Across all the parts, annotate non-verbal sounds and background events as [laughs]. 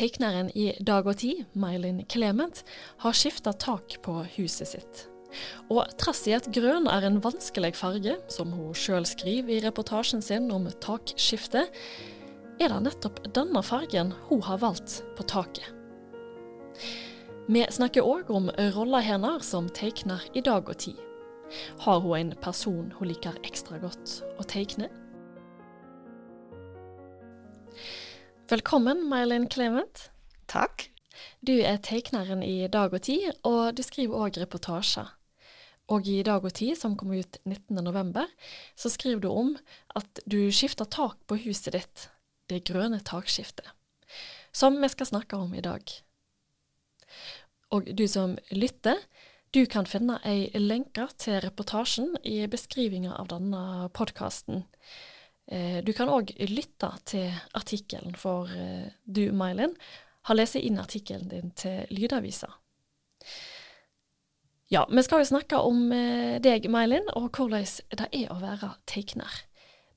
Tegneren i Dag og Tid, May-Linn Clement, har skifta tak på huset sitt. Og trass i at grønn er en vanskelig farge, som hun sjøl skriver i reportasjen sin om takskifte, er det nettopp denne fargen hun har valgt på taket. Vi snakker òg om rolla hennes som tegner i Dag og Tid. Har hun en person hun liker ekstra godt å tegne? Velkommen, May-Linn Clement. Takk. Du er tegneren i Dag og Tid, og du skriver òg reportasjer. Og i Dag og Tid, som kom ut 19.11, så skriver du om at du skifter tak på huset ditt, det grønne takskiftet, som vi skal snakke om i dag. Og du som lytter, du kan finne ei lenke til reportasjen i beskrivinga av denne podkasten. Eh, du kan òg lytte til artikkelen, for eh, du, May-Linn, har lest inn artikkelen din til Lydavisa. Ja, vi skal jo snakke om eh, deg, May-Linn, og hvordan det er å være tegner.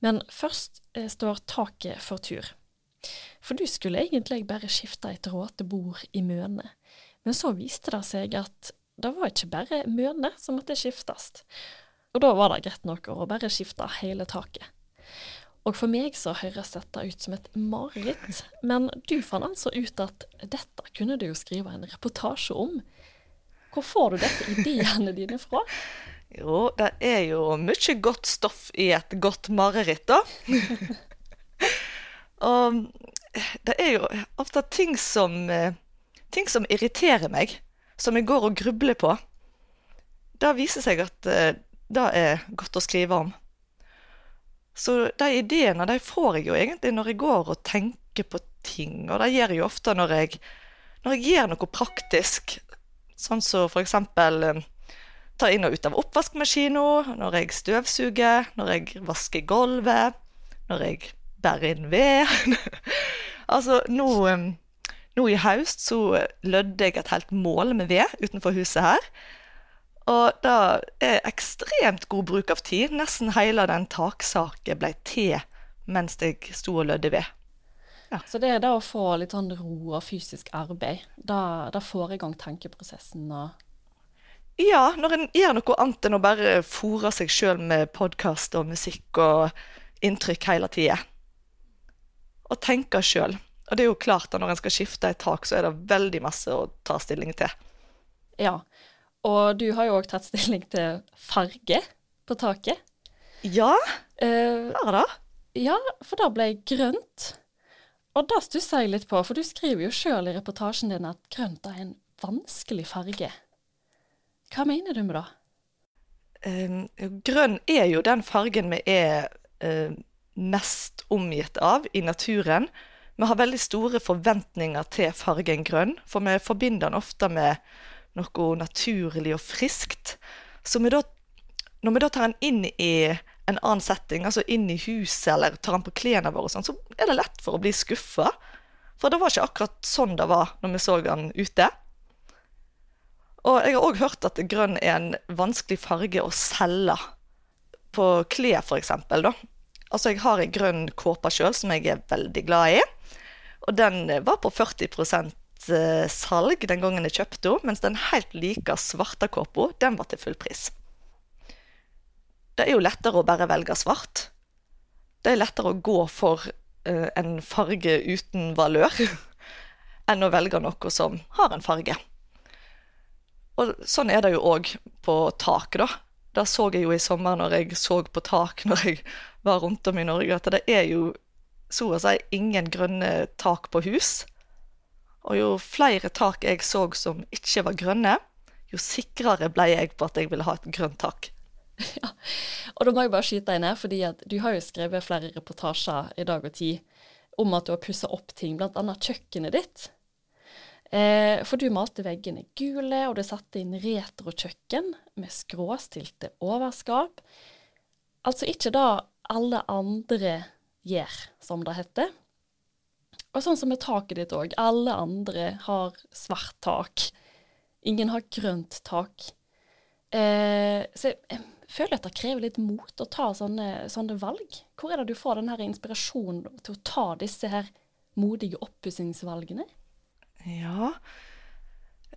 Men først står taket for tur. For du skulle egentlig bare skifte et råte bord i Møne, men så viste det seg at det var ikke bare Møne som måtte skiftes. Og da var det greit nok å bare skifte hele taket. Og for meg så høres dette ut som et mareritt, men du fant altså ut at dette kunne du jo skrive en reportasje om. Hvor får du disse ideene dine fra? Jo, det er jo mye godt stoff i et godt mareritt, da. [laughs] og det er jo ofte ting som, eh, ting som irriterer meg, som jeg går og grubler på. Det viser seg at eh, det er godt å skrive om. Så de ideene de får jeg jo egentlig når jeg går og tenker på ting, og det gjør jeg jo ofte når jeg, når jeg gjør noe praktisk. Sånn som så eksempel eh, ta inn og ut av oppvaskmaskina, når jeg støvsuger, når jeg vasker gulvet, når jeg bærer inn ved. [laughs] altså, nå, eh, nå i høst så lødde jeg et helt mål med ved utenfor huset her. Og det er ekstremt god bruk av tid. Nesten hele den taksaken ble til mens jeg sto og lødde ved. Ja. Så det er det å få litt sånn ro og fysisk arbeid, da, får i gang tenkeprosessen og Ja, når en gjør noe annet enn å bare fòre seg sjøl med podkast og musikk og inntrykk hele tida. Og tenke sjøl. Og det er jo klart at når en skal skifte et tak, så er det veldig masse å ta stilling til. Ja, og du har jo òg tatt stilling til farge på taket. Ja, uh, har det. Ja, for det ble grønt. Og det stusser jeg litt på, for du skriver jo sjøl i reportasjen din at grønt er en vanskelig farge. Hva mener du med det? Um, grønn er jo den fargen vi er uh, mest omgitt av i naturen. Vi har veldig store forventninger til fargen grønn, for vi forbinder den ofte med noe naturlig og friskt. Så vi da, når vi da tar den inn i en annen setting, altså inn i huset eller tar den på klærne våre, sånn, så er det lett for å bli skuffa. For det var ikke akkurat sånn det var når vi så den ute. Og jeg har òg hørt at grønn er en vanskelig farge å selge på klær, f.eks. Altså, jeg har en grønn kåpe sjøl som jeg er veldig glad i. Og den var på 40 Eh, salg den gangen jeg kjøpte henne, mens den helt like svarte kåpa, den var til full pris. Det er jo lettere å bare velge svart. Det er lettere å gå for uh, en farge uten valør [laughs] enn å velge noe som har en farge. Og sånn er det jo òg på tak, da. Det så jeg jo i sommer når jeg så på tak når jeg var rundt om i Norge, at det er jo så å si ingen grønne tak på hus. Og jo flere tak jeg så som ikke var grønne, jo sikrere ble jeg på at jeg ville ha et grønt tak. [laughs] Ja, og da må jeg bare skyte deg ned, fordi du har jo skrevet flere reportasjer i Dag og Tid om at du har pussa opp ting, bl.a. kjøkkenet ditt. Eh, for du malte veggene gule, og du satte inn retrokjøkken med skråstilte overskap. Altså ikke da alle andre gjør, som det heter. Og sånn som med taket ditt òg. Alle andre har svart tak. Ingen har grønt tak. Eh, så jeg, føler at det krever litt mot å ta sånne, sånne valg. Hvor er det du får den inspirasjonen til å ta disse her modige oppussingsvalgene? Ja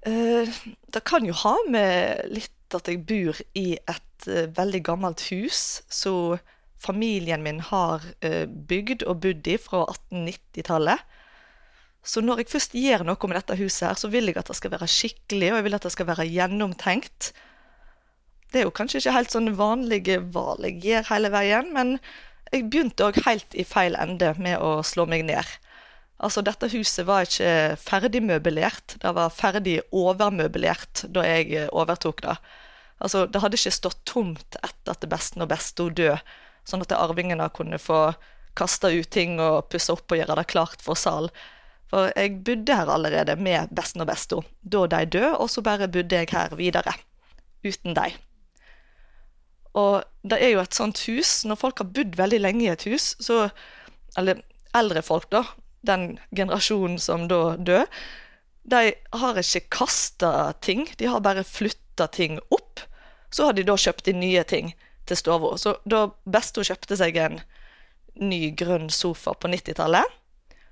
eh, Det kan jo ha med litt at jeg bor i et eh, veldig gammelt hus, så familien min har eh, bygd og bodd i fra 1890-tallet. Så når jeg først gjør noe med dette huset, her, så vil jeg at det skal være skikkelig, og jeg vil at det skal være gjennomtenkt. Det er jo kanskje ikke helt sånn vanlige valg jeg gjør hele veien, men jeg begynte òg helt i feil ende med å slå meg ned. Altså, dette huset var ikke ferdigmøblert. det var ferdig overmøblert da jeg eh, overtok det. Altså, det hadde ikke stått tomt etter at det beste og beste død, sånn at arvingene kunne få kasta ut ting og pusse opp og gjøre det klart for sal. For jeg bodde her allerede med besten og besto da de døde, og så bare bodde jeg her videre. Uten dem. Og det er jo et sånt hus Når folk har bodd veldig lenge i et hus, så Eller eldre folk, da, den generasjonen som da dør, de har ikke kasta ting, de har bare flytta ting opp. Så har de da kjøpt inn nye ting til stua. Så da Besto kjøpte seg en ny grønn sofa på 90-tallet,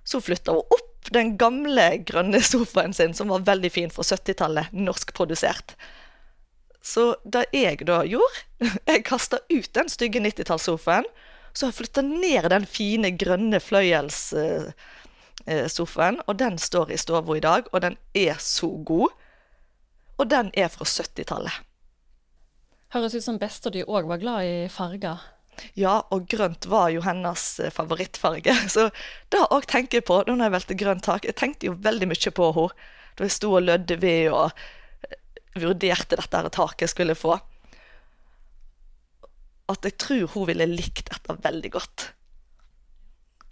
så flytta hun opp den gamle grønne sofaen sin, som var veldig fin fra 70-tallet, norskprodusert. Så det jeg da gjorde [laughs] Jeg kasta ut den stygge 90-tallssofaen. Så har jeg flytta ned den fine, grønne fløyels... Uh, Eh, sofaen, og den står i stua i dag, og den er så god. Og den er fra 70-tallet. Høres ut som bestemor òg var glad i farger. Ja, og grønt var jo hennes eh, favorittfarge. [laughs] Så det òg tenker jeg på når jeg valgte grønt tak. Jeg tenkte jo veldig mye på henne da jeg sto og lødde ved og eh, vurderte dette taket jeg skulle få. At jeg tror hun ville likt dette veldig godt.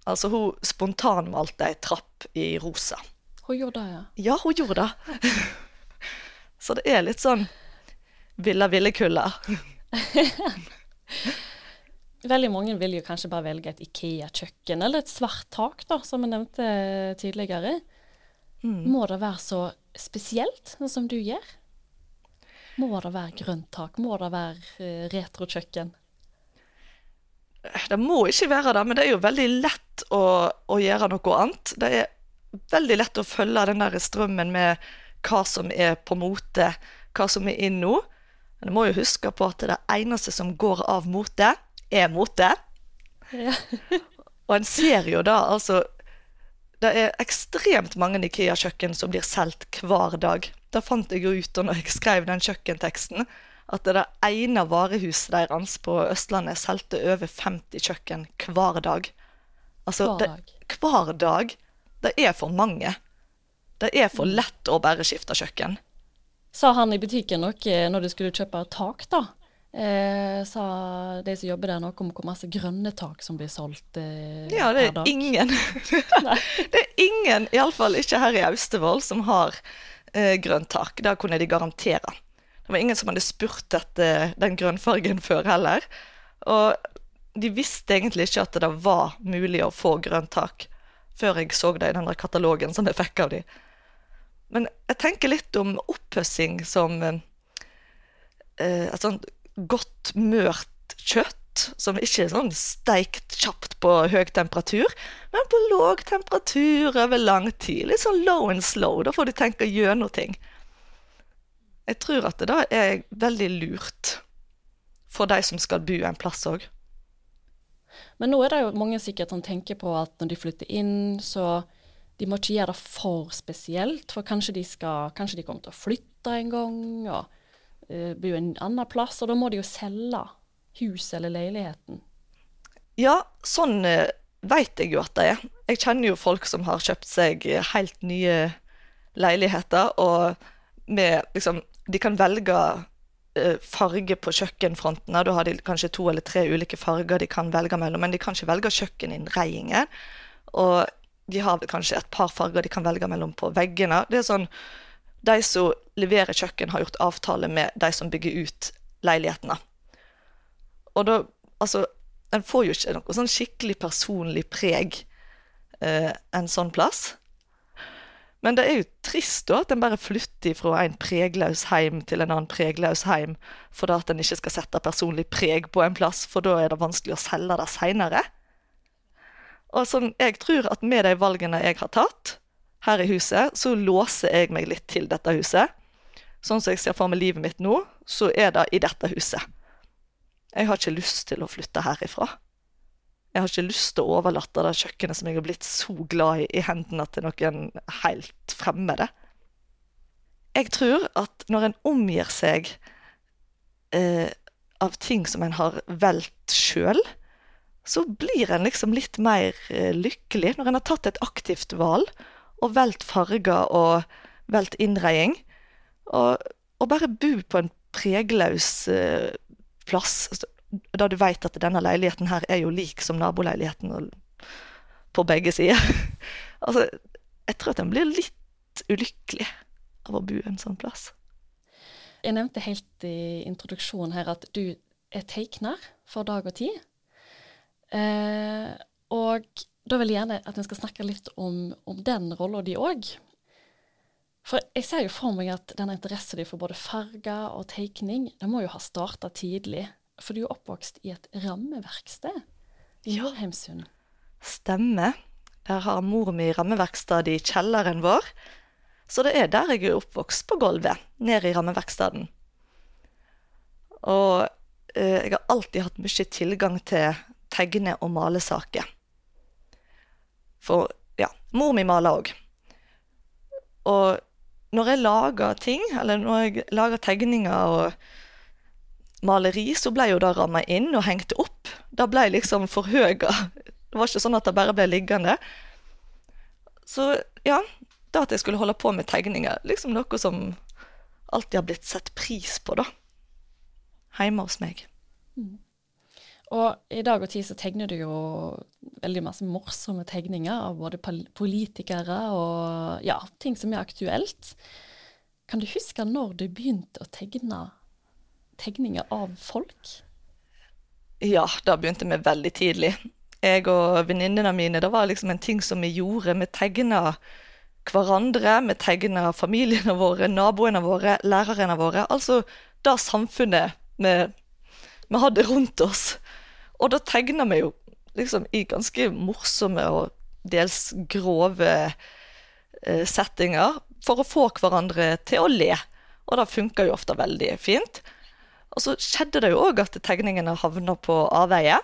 Altså, hun spontanmalte ei trapp i rosa. Hun gjorde det, ja? Ja, hun gjorde det. [laughs] Så det er litt sånn Villa Villekulla. [laughs] Veldig mange vil jo kanskje bare velge et Ikea-kjøkken eller et svart tak, da, som jeg nevnte tidligere. Mm. Må det være så spesielt, sånn som du gjør? Må det være grønt tak? Må det være uh, retrokjøkken? Det må ikke være det, men det er jo veldig lett å, å gjøre noe annet. Det er veldig lett å følge den der strømmen med hva som er på mote, hva som er inn nå. Men du må jo huske på at det eneste som går av mote, er mote. Ja. [laughs] og en ser jo da altså Det er ekstremt mange Ikea-kjøkken som blir solgt hver dag. Da fant jeg jo ut da jeg skrev den kjøkkenteksten at det det ene varehuset deres på Østlandet solgte over 50 kjøkken hver dag. Altså, hver dag. Det, hver dag. Det er for mange. Det er for mm. lett å bare skifte kjøkken. Sa han i butikken noe når du skulle kjøpe tak, da? Eh, sa de som jobber der noe om hvor masse grønne tak som blir solgt eh, ja, det er ingen. [laughs] [laughs] det er ingen, iallfall ikke her i Austevoll, som har eh, grønt tak. Det kunne de garantere. Det var ingen som hadde spurt etter den grønnfargen [laughs] før heller. Og de visste egentlig ikke at det var mulig å få grønt tak, før jeg så det i den katalogen som jeg fikk av dem. Men jeg tenker litt om oppussing som eh, et sånt godt mørt kjøtt. Som ikke er sånn steikt kjapt på høy temperatur, men på låg temperatur over lang tid. Litt sånn low and slow. Da får du tenke gjennom ting. Jeg tror at det da er veldig lurt for de som skal bo en plass òg. Men nå er det jo mange sikkert som tenker på at når de flytter inn, så de må ikke gjøre det for spesielt. For kanskje de, skal, kanskje de kommer til å flytte en gang og uh, bo en annen plass. Og da må de jo selge huset eller leiligheten. Ja, sånn uh, vet jeg jo at det er. Jeg kjenner jo folk som har kjøpt seg helt nye leiligheter. og med liksom de kan velge farge på kjøkkenfrontene. Da har de kanskje to eller tre ulike farger de kan velge mellom, men de kan ikke velge kjøkkeninnredningen. Og de har kanskje et par farger de kan velge mellom på veggene. Det er sånn, De som leverer kjøkken, har gjort avtale med de som bygger ut leilighetene. Og da Altså, en får jo ikke noe sånn skikkelig personlig preg eh, en sånn plass. Men det er jo trist da at en bare flytter fra en pregløs heim til en annen pregløs heim fordi at en ikke skal sette personlig preg på en plass, for da er det vanskelig å selge det seinere. Og sånn, jeg tror at med de valgene jeg har tatt, her i huset, så låser jeg meg litt til dette huset. Sånn som jeg ser for meg livet mitt nå, så er det i dette huset. Jeg har ikke lyst til å flytte herifra. Jeg har ikke lyst til å overlate det kjøkkenet som jeg har blitt så glad i, i hendene til noen helt fremmede. Jeg tror at når en omgir seg eh, av ting som en har valgt sjøl, så blir en liksom litt mer eh, lykkelig når en har tatt et aktivt valg og valgt farger og valgt innredning. Og, og, bare bo på en pregløs eh, plass, altså, da du veit at denne leiligheten her er jo lik som naboleiligheten på begge sider. [laughs] altså, jeg tror at en blir litt ulykkelig av å bo en sånn plass. Jeg nevnte helt i introduksjonen her at du er tegner for dag og tid. Eh, og da vil jeg gjerne at vi skal snakke litt om, om den rolla di òg. For jeg ser jo for meg at denne interessen din for både farger og tegning, den må jo ha starta tidlig. For du er jo oppvokst i et rammeverksted i ja. Heimsund. Stemmer. Der har mor mi rammeverksted i kjelleren vår. Så det er der jeg er oppvokst, på gulvet, nede i rammeverkstedet. Og eh, jeg har alltid hatt mye tilgang til tegne- og malesaker. For ja, mor mi maler òg. Og når jeg lager ting, eller når jeg lager tegninger og maleri, så ble jo det ramma inn og hengt opp. Det ble liksom forhøya. Det var ikke sånn at det bare ble liggende. Så ja, det at jeg skulle holde på med tegninger, liksom noe som alltid har blitt sett pris på, da. Hjemme hos meg. Mm. Og i dag og tid så tegner du jo veldig masse morsomme tegninger av både politikere og ja, ting som er aktuelt. Kan du huske når du begynte å tegne tegninger av folk? Ja, da begynte vi veldig tidlig. Jeg og venninnene mine, det var liksom en ting som vi gjorde. Vi tegna hverandre, vi tegna familiene våre, naboene våre, lærerne våre. Altså det samfunnet vi, vi hadde rundt oss. Og da tegner vi jo liksom i ganske morsomme og dels grove eh, settinger for å få hverandre til å le. Og det funker jo ofte veldig fint. Og så skjedde det jo òg at tegningene havna på avveie.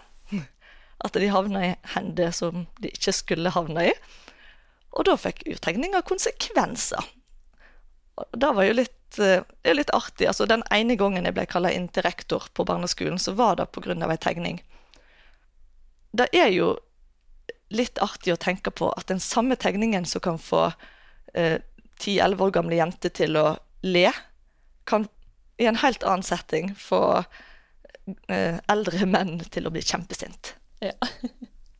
At de havna i hender som de ikke skulle havne i. Og da fikk jo tegninga konsekvenser. Og det var jo litt, eh, det er litt artig. Altså, den ene gangen jeg ble kalla inn til rektor på barneskolen, så var det pga. ei tegning det er jo litt artig å tenke på at den samme tegningen som kan få ti-elleve eh, år gamle jenter til å le, kan i en helt annen setting få eh, eldre menn til å bli kjempesint. Ja.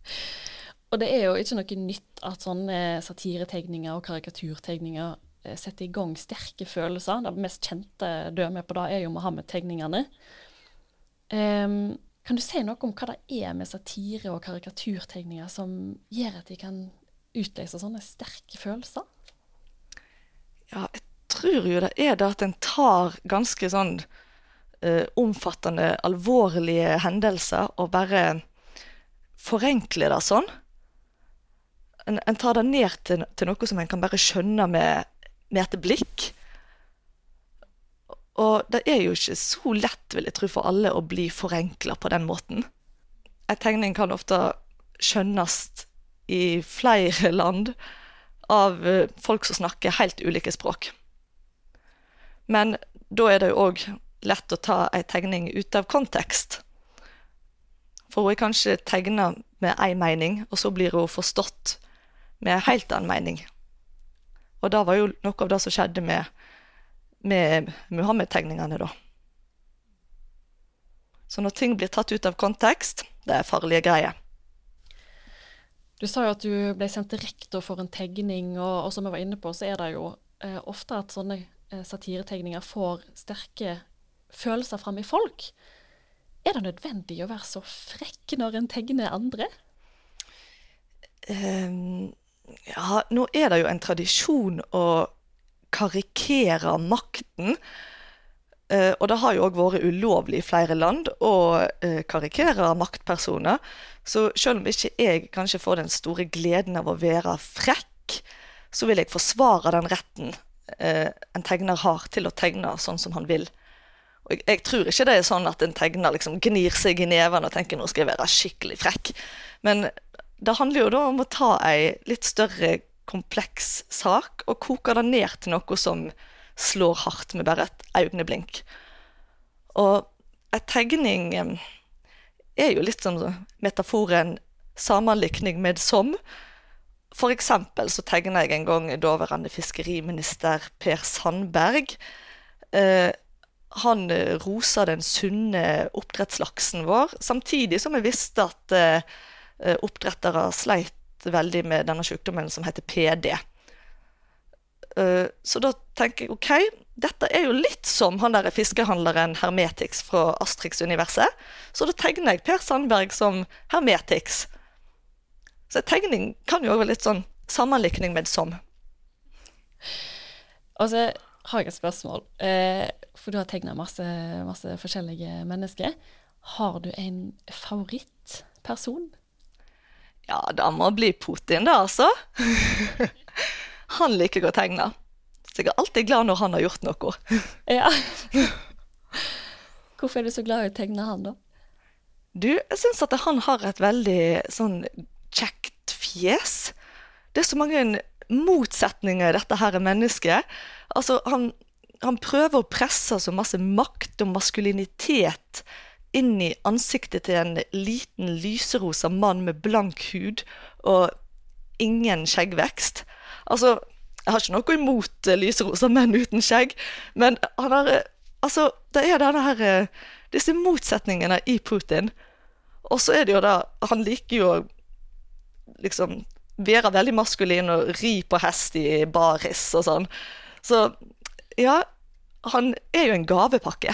[laughs] og det er jo ikke noe nytt at sånne satiretegninger og karikaturtegninger eh, setter i gang sterke følelser. Det mest kjente dømet på det er jo Mohammed-tegningene. Um, kan du si noe om hva det er med satire og karikaturtegninger som gjør at de kan utløse sånne sterke følelser? Ja, jeg tror jo det er det at en tar ganske sånn eh, omfattende, alvorlige hendelser og bare forenkler det sånn. En, en tar det ned til, til, noe som en kan bare skjønne med, med et blikk. Og det er jo ikke så lett, vil jeg tro, for alle å bli forenkla på den måten. En tegning kan ofte skjønnes i flere land av eh, folk som snakker helt ulike språk. Men da er det jo òg lett å ta ei tegning ut av kontekst. For hun er kanskje tegna med én mening, og så blir hun forstått med en helt annen mening. Og det var jo noe av det som skjedde med med Muhammed-tegningene, da. Så når ting blir tatt ut av kontekst, det er farlige greier. Du sa jo at du ble sendt til rektor for en tegning, og, og som jeg var inne på, så er det jo eh, ofte at sånne eh, satiretegninger får sterke følelser fram i folk. Er det nødvendig å være så frekk når en tegner andre? Um, ja, nå er det jo en tradisjon å karikerer makten. Uh, og det har jo òg vært ulovlig i flere land å uh, karikere maktpersoner. Så selv om ikke jeg kanskje får den store gleden av å være frekk, så vil jeg forsvare den retten eh, en tegner har til å tegne sånn som han vil. Og jeg, jeg, tror ikke det er sånn at en tegner liksom gnir seg i neven og tenker nå skal jeg være skikkelig frekk. Men det handler jo da om å ta ei litt større kompleks sak og koker det ned til noe som slår hardt med bare et øyeblink. Og en tegning er jo litt som metaforen sammenlikning med som. For eksempel så tegna jeg en gang daværende fiskeriminister Per Sandberg. Eh, han rosa den sunne oppdrettslaksen vår, samtidig som jeg visste at eh, oppdrettere sleit veldig med denne sykdommen som heter PD. Eh, så da tenker jeg OK, dette er jo litt som han der fiskehandleren Hermetix fra Astrix-universet. Så da tegner jeg Per Sandberg som Hermetix. Så tegning kan jo òg være litt sånn sammenlikning med som. Og så har jeg et spørsmål. Eh, for du har tegna masse, masse, forskjellige mennesker. Har du en favorittperson? Ja, det må bli Putin, da, altså. [laughs] han liker å tegne. Så jeg er alltid glad når han har gjort noe. [laughs] ja. Hvorfor er du så glad i å tegne han, da? Du, jeg syns at han har et veldig sånn kjekt fjes. Det er så mange motsetninger i dette her mennesket. Altså, han, han prøver å presse så masse makt og maskulinitet inn i ansiktet til en liten lyserosa mann med blank hud og ingen skjeggvekst. Altså, jeg har ikke noe imot uh, lyserosa menn uten skjegg, men han har uh, Altså, det er denne her uh, Disse motsetningene i Putin. Og så er det jo da Han liker jo liksom være veldig maskulin og ri på hest i baris og sånn. Så ja, han er jo en gavepakke.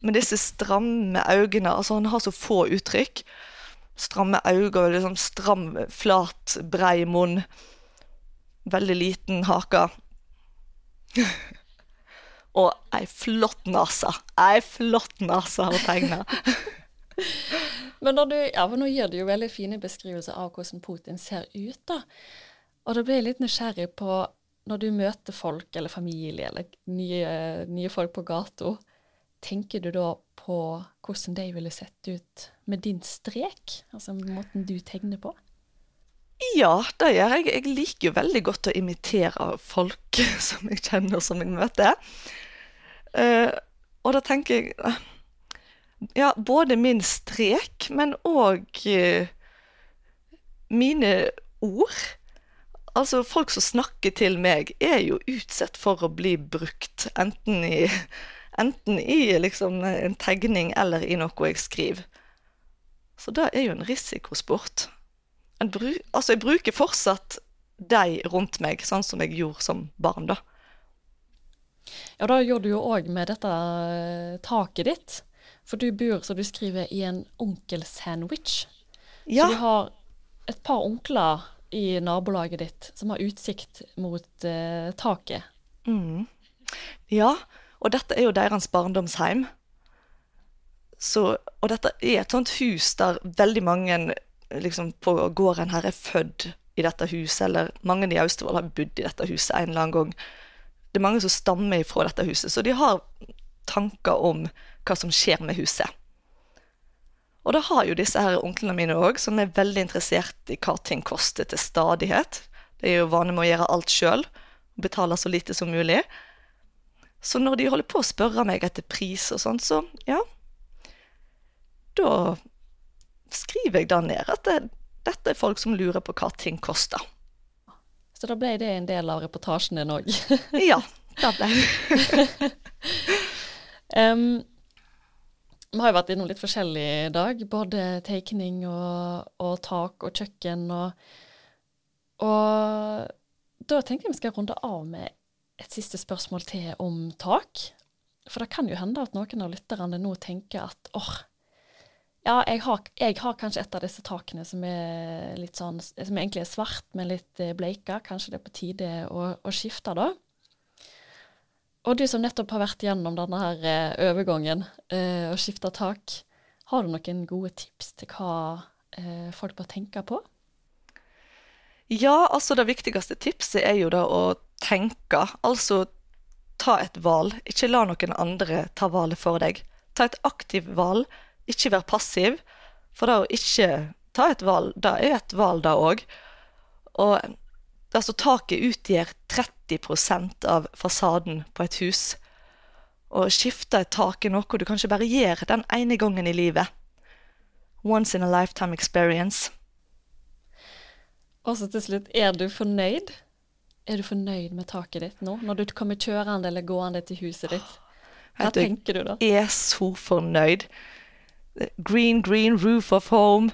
Med disse stramme øynene. Altså, han har så få uttrykk. Stramme øyne liksom stram, flat, brei munn veldig liten hake. [laughs] Og ei flott nese. Ei flott nese å tegne. [laughs] Men du, ja, nå gir du jo veldig fine beskrivelser av hvordan Putin ser ut. da. Og da blir jeg litt nysgjerrig på, når du møter folk eller familie eller nye, nye folk på gata, tenker du da på hvordan de ville sett ut med din strek? Altså måten du tegner på? Ja, det gjør jeg. Jeg liker jo veldig godt å imitere folk [laughs] som jeg kjenner, som jeg møter. Uh, og da tenker jeg uh, Ja, både min strek, men òg uh, mine ord. Altså, folk som snakker til meg, er jo utsatt for å bli brukt, enten i, enten i liksom, en tegning eller i noe jeg skriver. Så det er jo en risikosport bru, altså jeg bruker fortsatt de rundt meg, sånn som jeg gjorde som barn, da. Ja, da gjør du jo òg med dette eh, taket ditt. For du bor, så du skriver, i en onkelsandwich. Ja. Så du har et par onkler i nabolaget ditt som har utsikt mot eh, taket. Mm. Ja, og dette er jo deres barndomsheim. Så, og dette er et sånt hus der veldig mange liksom, på gården her er født i dette huset, eller mange i Austevoll har bodd i dette huset en eller annen gang. Det er mange som stammer fra dette huset, så de har tanker om hva som skjer med huset. Og da har jo disse her onklene mine òg, som er veldig interessert i hva ting koster til stadighet. Det er jo vane med å gjøre alt sjøl, betale så lite som mulig. Så når de holder på å spørre meg etter pris og sånn, så ja Da skriver jeg da ned at det, dette er folk som lurer på hva ting koster. Så da ble det en del av reportasjen din òg? [laughs] ja, det ble det. [laughs] um, vi har jo vært innom litt forskjellig i dag. Både tegning og, og tak og kjøkken. Og, og da tenkte jeg vi skal runde av med et siste spørsmål til om tak. For det kan jo hende at noen av lytterne nå tenker at åh, ja, jeg har, jeg har, kanskje et av disse takene som er litt sånn, som egentlig er svart, men litt eh, bleika. Kanskje det er på tide å, å skifte, da. Og du som nettopp har vært gjennom denne her uh, overgangen uh, og skifta tak, har du noen gode tips til hva folk bør tenke på? Ja, altså det viktigste tipset er jo da å tenke. Altså ta et valg. Ikke la noen andre ta valget for deg. Ta et aktivt valg, ikke vær passiv. For det å ikke ta et valg, det er et valg, det òg. Og altså, taket utgjør 30% av fasaden på et hus. Å skifte et tak er noe du kanskje bare gjør den ene gangen i livet. Once in a lifetime experience. Og så til slutt, er du fornøyd? Er du fornøyd med taket ditt nå, når du kommer kjørende eller gående til huset ditt? Hva du, tenker du da? Jeg er så fornøyd. Green, green roof of home.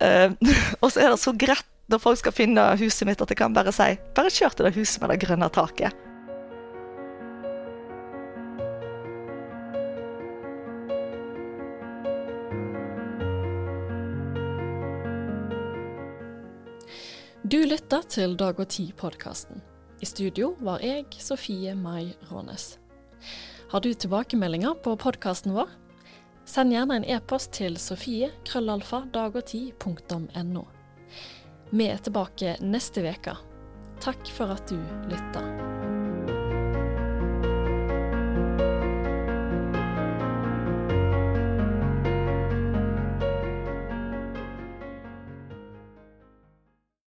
Uh, [laughs] og så er det så greit når folk skal finne huset mitt, at jeg kan bare si bare kjør til det huset med det grønne taket. Du lytter til Dag og Tid-podkasten. I studio var jeg, Sofie Mai Rånes. Har du tilbakemeldinger på podkasten vår? Send gjerne en e-post til sofie krøllalfa dagogtid.no. Vi er tilbake neste uke. Takk for at du lytter.